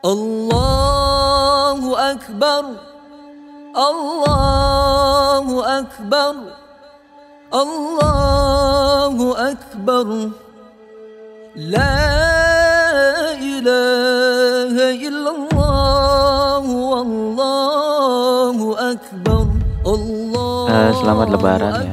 Allahu Akbar. Allahu Akbar. Allahu Akbar. La ilaha illallah. Wallahu Akbar. Eh, Allahu uh, Selamat lebaran ya.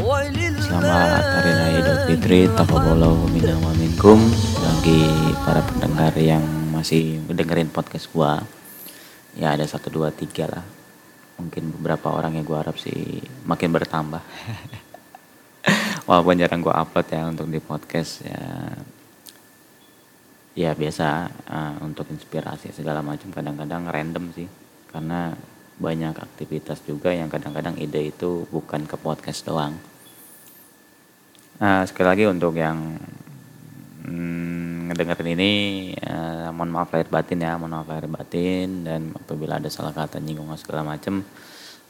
Eh, selamat Hari Raya Idul Fitri. Tafakullahu minna wa minkum. Bagi para pendengar yang masih dengerin podcast gua, ya ada satu dua tiga lah. Mungkin beberapa orang yang gua harap sih makin bertambah. Walaupun jarang gua upload ya untuk di podcast ya. Ya biasa eh, untuk inspirasi segala macam kadang-kadang random sih karena banyak aktivitas juga yang kadang-kadang ide itu bukan ke podcast doang. Nah, sekali lagi untuk yang mm, ngedengerin ini eh, mohon maaf lahir batin ya, mohon maaf lahir batin dan apabila ada salah kata nyinggung segala macem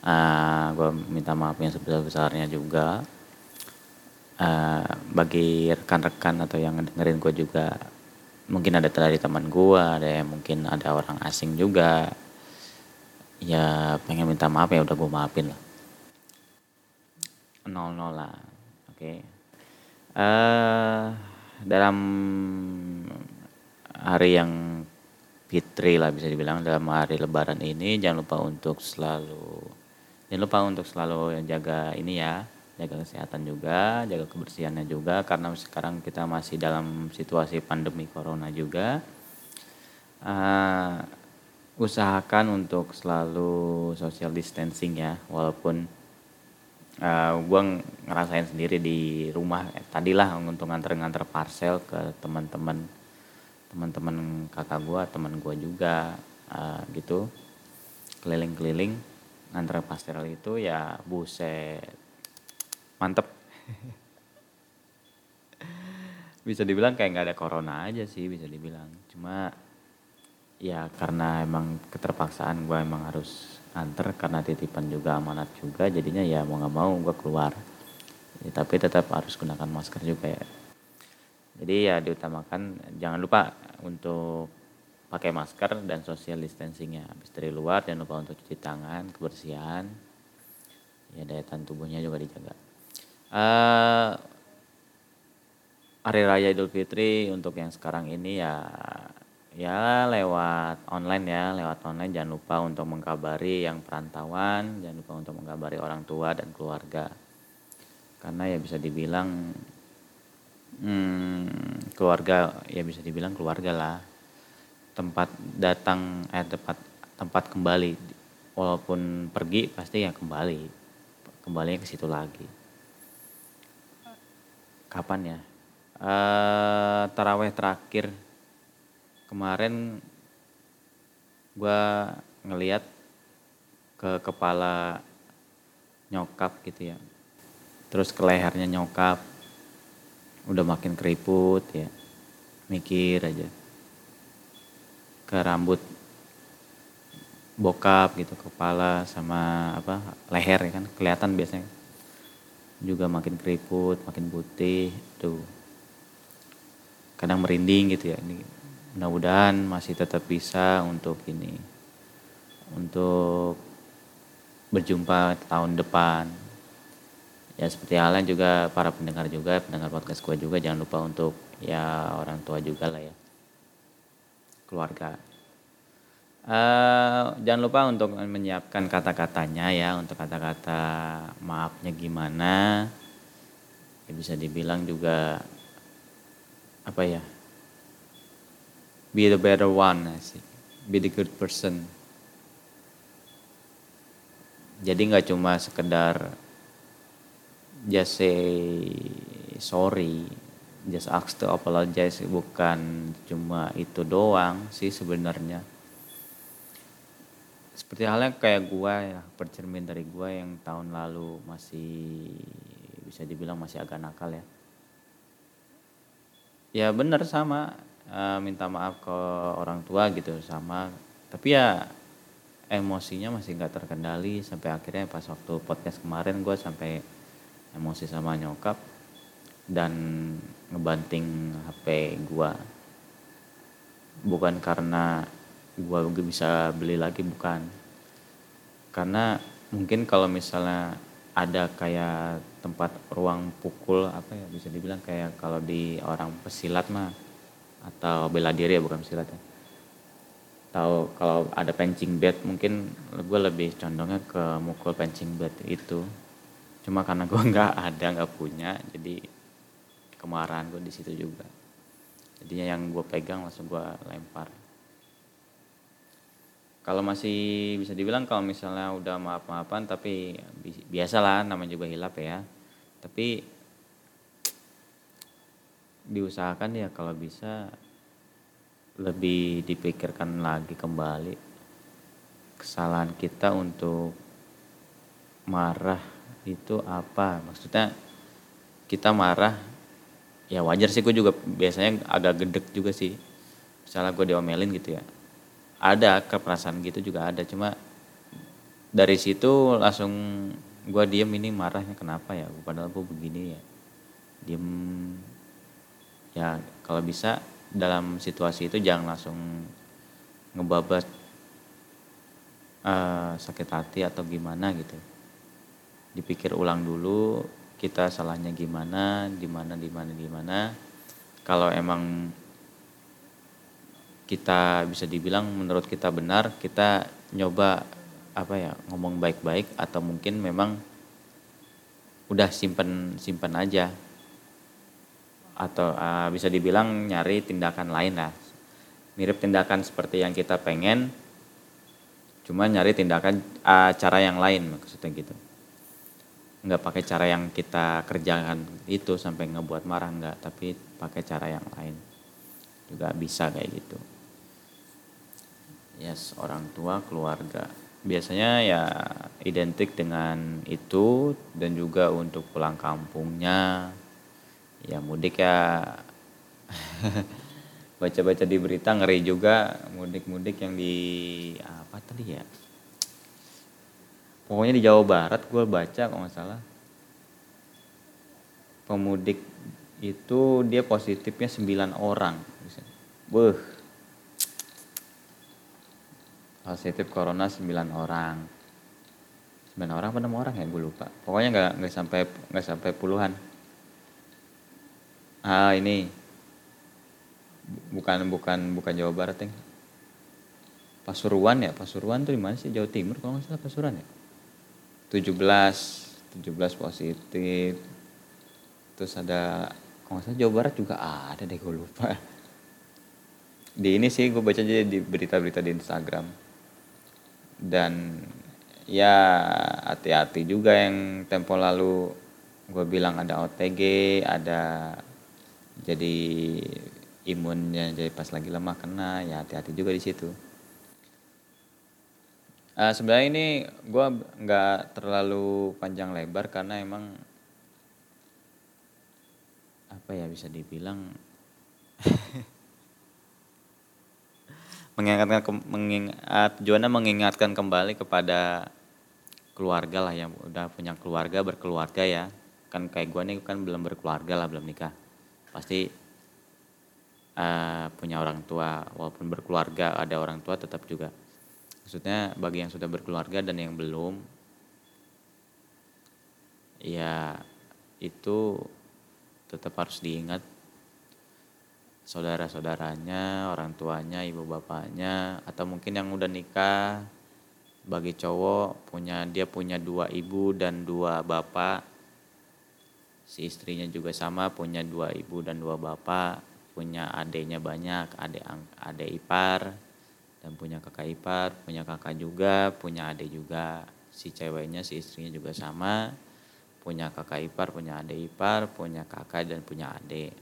eh gue minta maaf yang sebesar-besarnya juga. Eh, bagi rekan-rekan atau yang ngedengerin gue juga mungkin ada dari teman gue, ada yang mungkin ada orang asing juga. Ya pengen minta maaf ya udah gue maafin lah. Nol nol lah, oke. eh dalam hari yang fitri lah bisa dibilang dalam hari lebaran ini jangan lupa untuk selalu jangan lupa untuk selalu jaga ini ya jaga kesehatan juga jaga kebersihannya juga karena sekarang kita masih dalam situasi pandemi corona juga. Eh, usahakan untuk selalu social distancing ya walaupun eh gue ngerasain sendiri di rumah. Eh, tadilah untuk nganter-nganter parcel ke teman-teman teman-teman kakak gue teman gue juga eh, gitu. Keliling-keliling nganter parcel itu ya buset mantep. Bisa dibilang kayak nggak ada corona aja sih bisa dibilang. Cuma ya karena emang keterpaksaan gue emang harus anter karena titipan juga amanat juga jadinya ya mau nggak mau gue keluar. Ya, tapi tetap harus gunakan masker juga ya. Jadi ya diutamakan jangan lupa untuk pakai masker dan social distancingnya. Habis dari luar jangan lupa untuk cuci tangan kebersihan. Ya daya tahan tubuhnya juga dijaga. Eh hari raya Idul Fitri untuk yang sekarang ini ya ya lewat online ya lewat online. Jangan lupa untuk mengkabari yang perantauan jangan lupa untuk mengkabari orang tua dan keluarga. Karena ya bisa dibilang hmm, keluarga ya bisa dibilang keluarga lah. Tempat datang eh tempat tempat kembali. Walaupun pergi pasti ya kembali. Kembali ke situ lagi. Kapan ya? Eh taraweh terakhir kemarin gua ngeliat ke kepala nyokap gitu ya. Terus ke lehernya nyokap. Udah makin keriput ya. Mikir aja. Ke rambut bokap gitu kepala sama apa leher ya kan kelihatan biasanya. Juga makin keriput makin putih tuh. Kadang merinding gitu ya ini mudah-mudahan masih tetap bisa untuk ini untuk berjumpa tahun depan. Ya seperti halnya juga para pendengar juga pendengar podcast gue juga jangan lupa untuk ya orang tua juga lah ya. Keluarga. Eh jangan lupa untuk menyiapkan kata-katanya ya untuk kata-kata maafnya gimana. Ya bisa dibilang juga apa ya be the better one sih be the good person. Jadi nggak cuma sekedar just say sorry just ask to apologize bukan cuma itu doang sih sebenarnya. Seperti halnya kayak gua ya percermin dari gua yang tahun lalu masih bisa dibilang masih agak nakal ya. Ya bener sama eh, minta maaf ke orang tua gitu sama. Tapi ya emosinya masih nggak terkendali sampai akhirnya pas waktu podcast kemarin gue sampai emosi sama nyokap dan ngebanting HP gua. Bukan karena gua bisa beli lagi bukan. Karena mungkin kalau misalnya ada kayak tempat ruang pukul apa ya bisa dibilang kayak kalau di orang pesilat mah atau bela diri ya bukan pesilat ya tahu kalau ada pancing bed mungkin gue lebih condongnya ke mukul pancing bed itu. Cuma karena gue nggak ada nggak punya jadi kemarahan gue di situ juga. Jadinya yang gue pegang langsung gue lempar. Kalau masih bisa dibilang kalau misalnya udah maaf-maafan tapi biasalah namanya juga hilap ya. Tapi diusahakan ya kalau bisa lebih dipikirkan lagi kembali kesalahan kita untuk marah itu apa. Maksudnya kita marah ya wajar sih gue juga biasanya agak gedek juga sih. Misalnya gue diomelin gitu ya ada keperasaan gitu juga ada. Cuma dari situ langsung gue diem ini marahnya kenapa ya? Padahal gue begini ya. Diem ya kalau bisa dalam situasi itu jangan langsung ngebabat uh, sakit hati atau gimana gitu. Dipikir ulang dulu kita salahnya gimana di mana di mana di mana kalau emang kita bisa dibilang menurut kita benar kita nyoba apa ya ngomong baik-baik atau mungkin memang udah simpen simpen aja atau uh, bisa dibilang nyari tindakan lain lah. Mirip tindakan seperti yang kita pengen cuma nyari tindakan uh, cara yang lain maksudnya gitu. Nggak pakai cara yang kita kerjakan itu sampai ngebuat marah nggak tapi pakai cara yang lain. Juga bisa kayak gitu. Yes orang tua keluarga. Biasanya ya identik dengan itu dan juga untuk pulang kampungnya ya mudik ya. Baca-baca di berita ngeri juga mudik-mudik yang di apa tadi ya? Pokoknya di Jawa Barat gue baca kalau nggak salah. Pemudik itu dia positifnya 9 orang. Beuh. positif corona 9 orang. 9 orang apa 6 orang ya? Gue lupa. Pokoknya nggak nggak sampai nggak sampai puluhan ah ini. Bukan bukan bukan Jawa Barat yang Pasuruan ya? Pasuruan tuh di mana sih? Jawa Timur kalau nggak salah Pasuruan ya? 17 17 positif. Terus ada kalau nggak salah Jawa Barat juga ada deh gue lupa. Di ini sih gue baca aja di berita-berita di Instagram. Dan ya hati-hati juga yang tempo lalu gue bilang ada OTG ada jadi imunnya jadi pas lagi lemah kena ya hati-hati juga di situ. Uh, sebenarnya ini gue nggak terlalu panjang lebar karena emang apa ya bisa dibilang mengingatkan mengingat Joanna mengingatkan kembali kepada keluarga lah yang udah punya keluarga berkeluarga ya kan kayak gue nih kan belum berkeluarga lah belum nikah pasti uh, punya orang tua. Walaupun berkeluarga ada orang tua tetap juga. Maksudnya bagi yang sudah berkeluarga dan yang belum ya itu tetap harus diingat. Saudara-saudaranya, orang tuanya, ibu bapaknya, atau mungkin yang udah nikah, bagi cowok punya dia punya dua ibu dan dua bapak, si istrinya juga sama punya dua ibu dan dua bapak punya adiknya banyak adik adik ipar dan punya kakak ipar punya kakak juga punya adik juga. Si ceweknya si istrinya juga sama punya kakak ipar punya adik ipar punya kakak dan punya adik.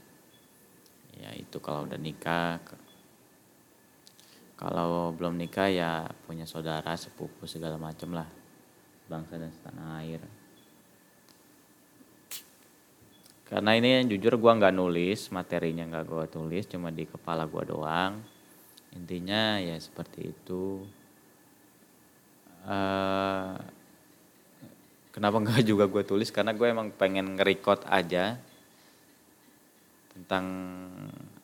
Ya itu kalau udah nikah. Kalau belum nikah ya punya saudara sepupu segala macam lah. Bangsa dan setanah air karena ini jujur gue nggak nulis materinya nggak gue tulis cuma di kepala gue doang. Intinya ya seperti itu. Uh, kenapa nggak juga gue tulis? Karena gue emang pengen nge-record aja tentang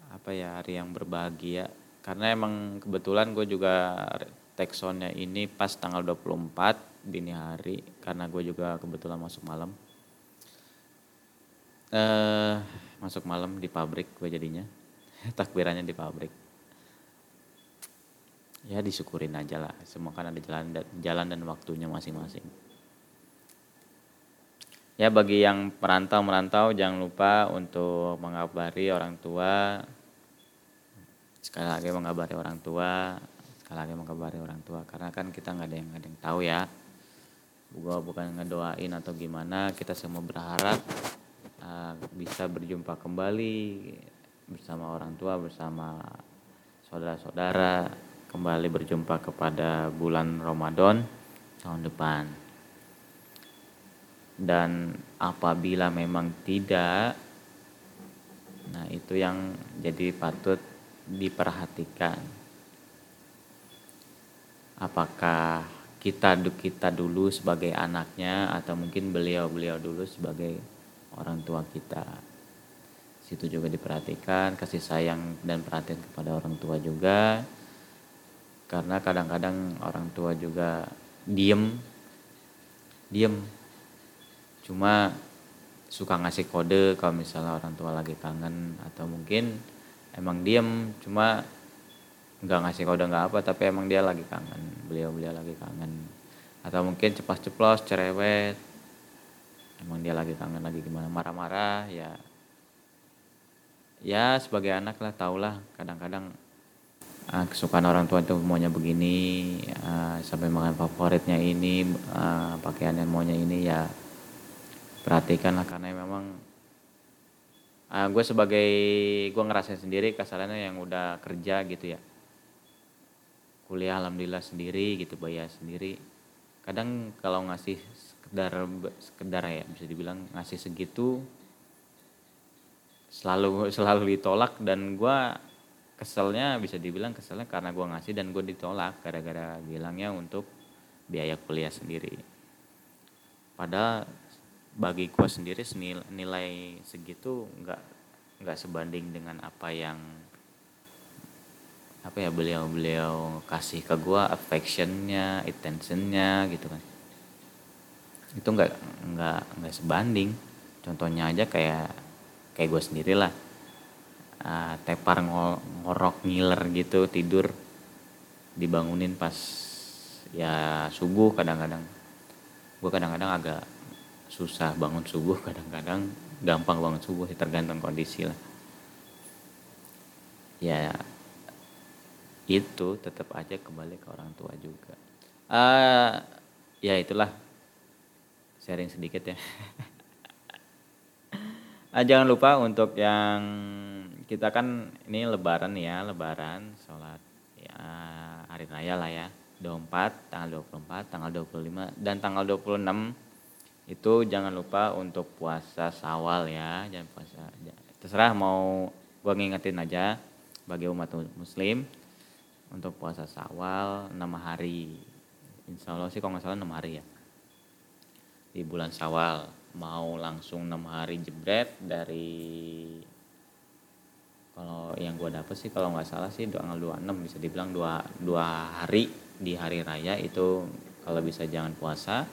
apa ya hari yang berbahagia. Karena emang kebetulan gue juga take soundnya ini pas tanggal 24 dini hari karena gue juga kebetulan masuk malam eh masuk malam di pabrik gue jadinya. Takbirannya di pabrik. Ya disyukurin aja lah. Semua kan ada jalan jalan dan waktunya masing-masing. Ya bagi yang perantau merantau jangan lupa untuk mengabari orang tua. Sekali lagi mengabari orang tua. Sekali lagi mengabari orang tua. Karena kan kita nggak ada yang nggak ada yang tahu ya. Gua bukan ngedoain atau gimana. Kita semua berharap uh, bisa berjumpa kembali bersama orang tua bersama saudara-saudara kembali berjumpa kepada bulan Ramadan tahun depan. Dan apabila memang tidak nah itu yang jadi patut diperhatikan. Apakah kita kita dulu sebagai anaknya atau mungkin beliau-beliau dulu sebagai orang tua kita. Situ juga diperhatikan kasih sayang dan perhatian kepada orang tua juga. Karena kadang-kadang orang tua juga diem diem. Cuma suka ngasih kode kalau misalnya orang tua lagi kangen atau mungkin emang diem cuma nggak ngasih kode nggak apa tapi emang dia lagi kangen beliau beliau lagi kangen. Atau mungkin cepat ceplos cerewet emang dia lagi kangen lagi gimana. Marah-marah ya. Ya sebagai anak lah tau lah. Kadang-kadang uh, kesukaan orang tua itu maunya begini uh, sampai makan favoritnya ini uh, pakaiannya maunya ini ya. Perhatikan lah karena memang uh, gue sebagai gue ngerasain sendiri kasarannya yang udah kerja gitu ya. Kuliah alhamdulillah sendiri gitu bayar sendiri. Kadang kalau ngasih sekedar sekedar ya bisa dibilang ngasih segitu selalu selalu ditolak dan gue keselnya bisa dibilang keselnya karena gue ngasih dan gue ditolak gara-gara bilangnya untuk biaya kuliah sendiri. Padahal bagi gue sendiri senil, nilai segitu nggak nggak sebanding dengan apa yang apa ya beliau beliau kasih ke gue affectionnya attentionnya gitu kan itu nggak nggak nggak sebanding. Contohnya aja kayak kayak gue sendiri lah. Uh, tepar ngorok ngiler gitu tidur dibangunin pas ya subuh kadang-kadang. Gue kadang-kadang agak susah bangun subuh kadang-kadang gampang bangun subuh tergantung kondisi lah. Ya itu tetap aja kembali ke orang tua juga. Uh, ya itulah sharing sedikit ya. Uh, jangan lupa untuk yang kita kan ini lebaran ya lebaran sholat ya, hari raya lah ya. 24 tanggal 24 tanggal 25 dan tanggal 26 itu jangan lupa untuk puasa sawal ya. Jangan puasa terserah mau gua ngingetin aja bagi umat muslim untuk puasa sawal enam hari. Insya Allah sih kalau nggak salah enam hari ya di bulan sawal mau langsung enam hari jebret dari kalau yang gua dapet sih kalau nggak salah sih tanggal 26 bisa dibilang dua, dua hari di hari raya itu kalau bisa jangan puasa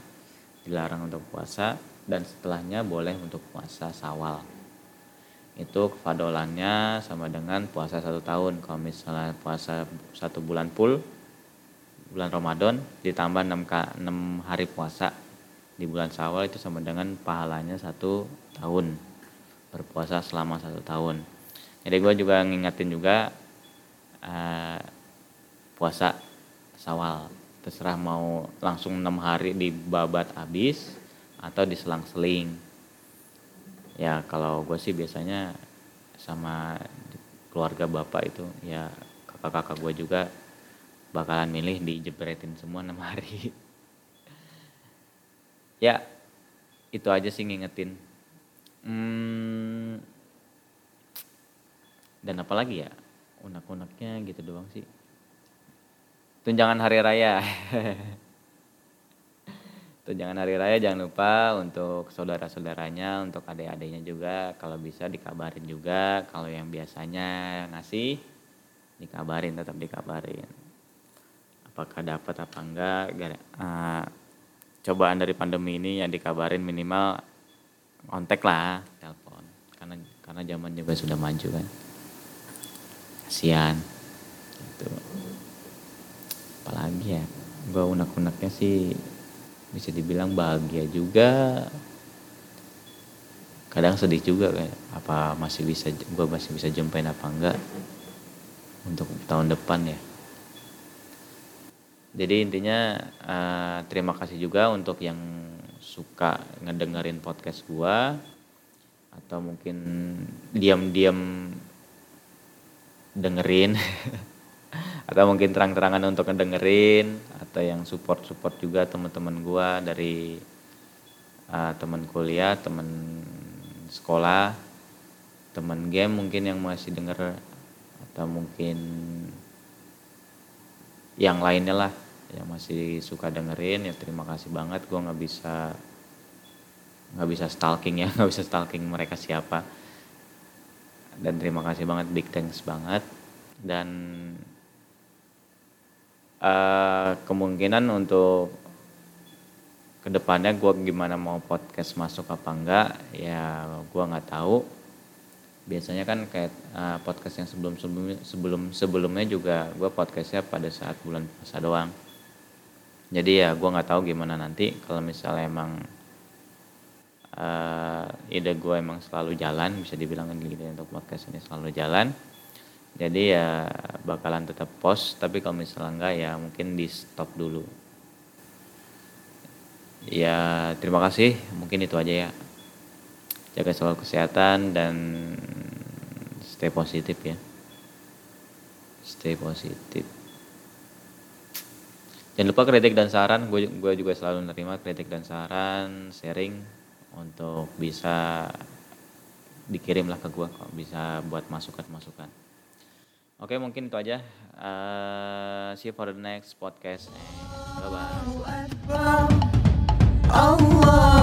dilarang untuk puasa dan setelahnya boleh untuk puasa sawal itu kefadolannya sama dengan puasa satu tahun. Kalau misalnya puasa satu bulan full bulan Ramadan ditambah 6, 6 hari puasa di bulan Sawal itu sama dengan pahalanya satu tahun. Berpuasa selama satu tahun. Jadi gue juga ngingetin juga uh, puasa Sawal terserah mau langsung enam hari di babat habis atau diselang-seling ya kalau gue sih biasanya sama keluarga bapak itu ya kakak-kakak gue juga bakalan milih dijebretin semua enam hari ya itu aja sih ngingetin. Hmm, dan apalagi ya? Unak-unaknya gitu doang sih. Tunjangan hari raya. tunjangan hari raya jangan lupa untuk saudara-saudaranya, untuk adik-adiknya juga. Kalau bisa dikabarin juga. Kalau yang biasanya ngasih dikabarin tetap dikabarin. Apakah dapat apa enggak uh, cobaan dari pandemi ini yang dikabarin minimal kontak lah telepon. Karena karena zaman juga sudah maju kan. Kasihan. Itu apalagi ya gue unek-uneknya sih bisa dibilang bahagia juga. Kadang sedih juga kayak apa masih bisa gue masih bisa jumpain apa enggak untuk tahun depan ya jadi intinya uh, terima kasih juga untuk yang suka ngedengerin podcast gue atau mungkin diam-diam dengerin atau mungkin terang-terangan untuk ngedengerin atau yang support-support juga teman-teman gue dari uh, teman kuliah, teman sekolah, teman game mungkin yang masih denger atau mungkin yang lainnya lah yang masih suka dengerin ya terima kasih banget. Gue nggak bisa nggak bisa stalking ya nggak bisa stalking mereka siapa. Dan terima kasih banget big thanks banget. Dan uh, kemungkinan untuk ke depannya gue gimana mau podcast masuk apa enggak ya gue nggak tahu. Biasanya kan kayak uh, podcast yang sebelum sebelum sebelum sebelumnya juga gue podcastnya pada saat bulan puasa doang jadi ya gue nggak tahu gimana nanti kalau misalnya emang uh, ide gue emang selalu jalan bisa dibilang gitu untuk podcast ini selalu jalan. Jadi ya bakalan tetap post tapi kalau misalnya enggak ya mungkin di stop dulu. Ya terima kasih. Mungkin itu aja ya. Jaga selalu kesehatan dan stay positif ya. Stay positif jangan lupa kritik dan saran. Gue gue juga selalu menerima kritik dan saran sharing untuk bisa dikirim lah ke gue kok bisa buat masukan masukan oke mungkin itu aja. Uh, see you for the next podcast. Bye bye Allah